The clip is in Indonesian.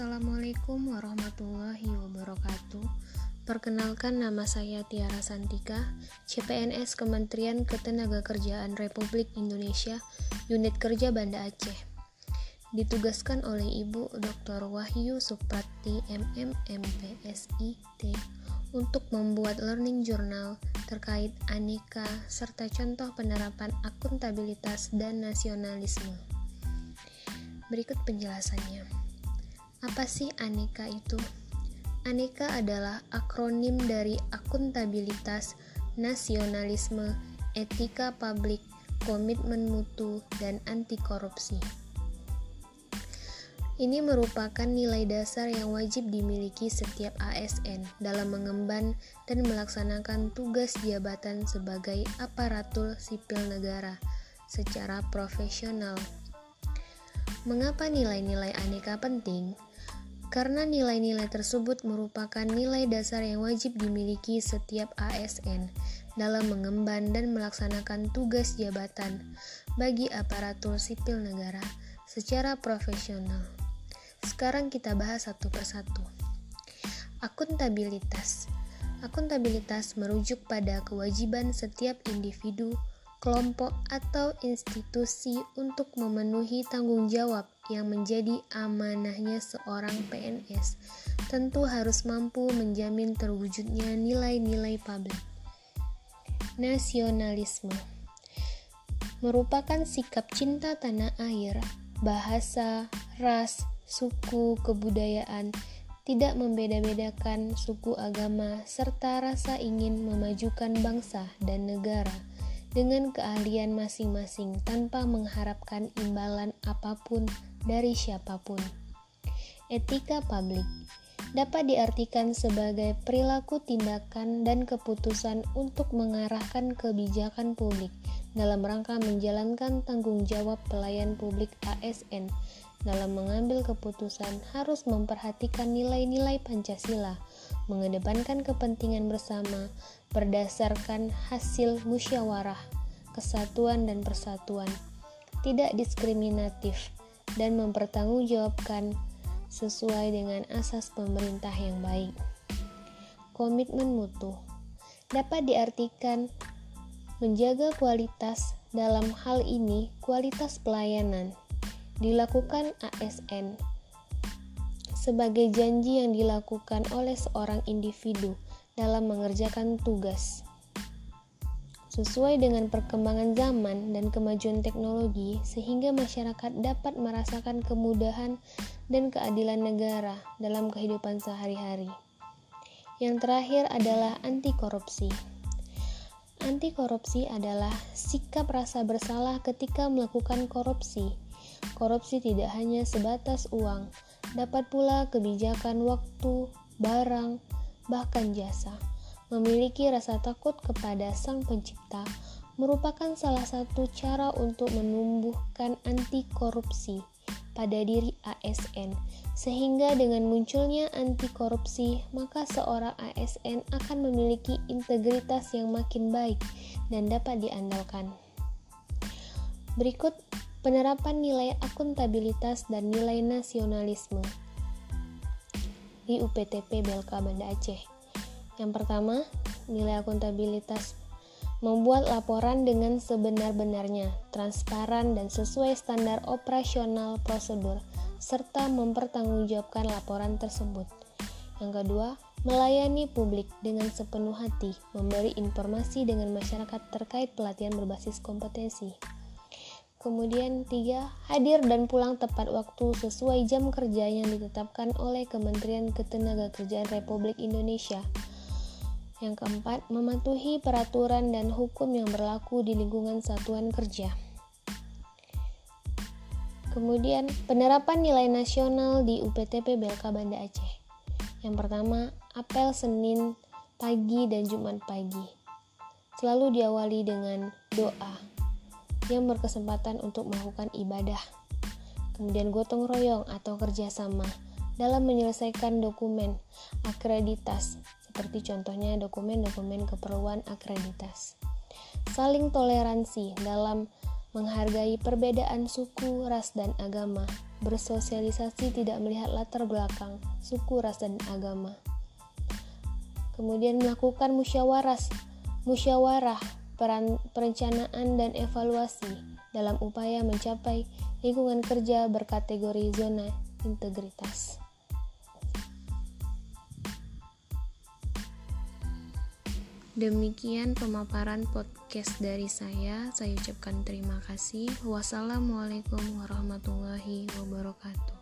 Assalamualaikum warahmatullahi wabarakatuh. Perkenalkan nama saya Tiara Santika, CPNS Kementerian Ketenagakerjaan Republik Indonesia, Unit Kerja Banda Aceh. Ditugaskan oleh Ibu Dr. Wahyu Suprati MMMPSIT untuk membuat learning journal terkait aneka serta contoh penerapan akuntabilitas dan nasionalisme. Berikut penjelasannya. Apa sih aneka itu? Aneka adalah akronim dari akuntabilitas, nasionalisme, etika publik, komitmen mutu, dan anti korupsi. Ini merupakan nilai dasar yang wajib dimiliki setiap ASN dalam mengemban dan melaksanakan tugas jabatan sebagai aparatur sipil negara secara profesional. Mengapa nilai-nilai aneka penting? Karena nilai-nilai tersebut merupakan nilai dasar yang wajib dimiliki setiap ASN dalam mengemban dan melaksanakan tugas jabatan bagi aparatur sipil negara secara profesional. Sekarang kita bahas satu persatu. Akuntabilitas. Akuntabilitas merujuk pada kewajiban setiap individu kelompok, atau institusi untuk memenuhi tanggung jawab yang menjadi amanahnya seorang PNS, tentu harus mampu menjamin terwujudnya nilai-nilai publik. Nasionalisme merupakan sikap cinta tanah air, bahasa, ras, suku, kebudayaan, tidak membeda-bedakan suku agama, serta rasa ingin memajukan bangsa dan negara dengan keahlian masing-masing tanpa mengharapkan imbalan apa pun dari siapa pun. Etika publik dapat diartikan sebagai perilaku tindakan dan keputusan untuk mengarahkan kebijakan publik dalam rangka menjalankan tanggung jawab pelayan publik ASN dalam mengambil keputusan harus memperhatikan nilai-nilai Pancasila, mengedepankan kepentingan bersama berdasarkan hasil musyawarah, kesatuan dan persatuan, tidak diskriminatif, dan mempertanggungjawabkan sesuai dengan asas pemerintah yang baik. Komitmen mutu dapat diartikan menjaga kualitas dalam hal ini kualitas pelayanan dilakukan ASN sebagai janji yang dilakukan oleh seorang individu dalam mengerjakan tugas. Sesuai dengan perkembangan zaman dan kemajuan teknologi, sehingga masyarakat dapat merasakan kemudahan dan keadilan negara dalam kehidupan sehari-hari. Yang terakhir adalah anti korupsi. Anti korupsi adalah sikap rasa bersalah ketika melakukan korupsi Korupsi tidak hanya sebatas uang, dapat pula kebijakan waktu, barang, bahkan jasa. Memiliki rasa takut kepada Sang Pencipta merupakan salah satu cara untuk menumbuhkan anti korupsi pada diri ASN, sehingga dengan munculnya anti korupsi, maka seorang ASN akan memiliki integritas yang makin baik dan dapat diandalkan. Berikut penerapan nilai akuntabilitas dan nilai nasionalisme di UPTP BLK Banda Aceh. Yang pertama, nilai akuntabilitas membuat laporan dengan sebenar-benarnya, transparan dan sesuai standar operasional prosedur, serta mempertanggungjawabkan laporan tersebut. Yang kedua, melayani publik dengan sepenuh hati, memberi informasi dengan masyarakat terkait pelatihan berbasis kompetensi. Kemudian tiga, hadir dan pulang tepat waktu sesuai jam kerja yang ditetapkan oleh Kementerian Ketenagakerjaan Republik Indonesia. Yang keempat, mematuhi peraturan dan hukum yang berlaku di lingkungan satuan kerja. Kemudian, penerapan nilai nasional di UPTP BLK Banda Aceh. Yang pertama, apel Senin pagi dan Jumat pagi. Selalu diawali dengan doa yang berkesempatan untuk melakukan ibadah. Kemudian gotong royong atau kerjasama dalam menyelesaikan dokumen akreditas, seperti contohnya dokumen-dokumen keperluan akreditas. Saling toleransi dalam menghargai perbedaan suku, ras, dan agama, bersosialisasi tidak melihat latar belakang, suku, ras, dan agama. Kemudian melakukan musyawarah, musyawarah peran, perencanaan dan evaluasi dalam upaya mencapai lingkungan kerja berkategori zona integritas. Demikian pemaparan podcast dari saya. Saya ucapkan terima kasih. Wassalamualaikum warahmatullahi wabarakatuh.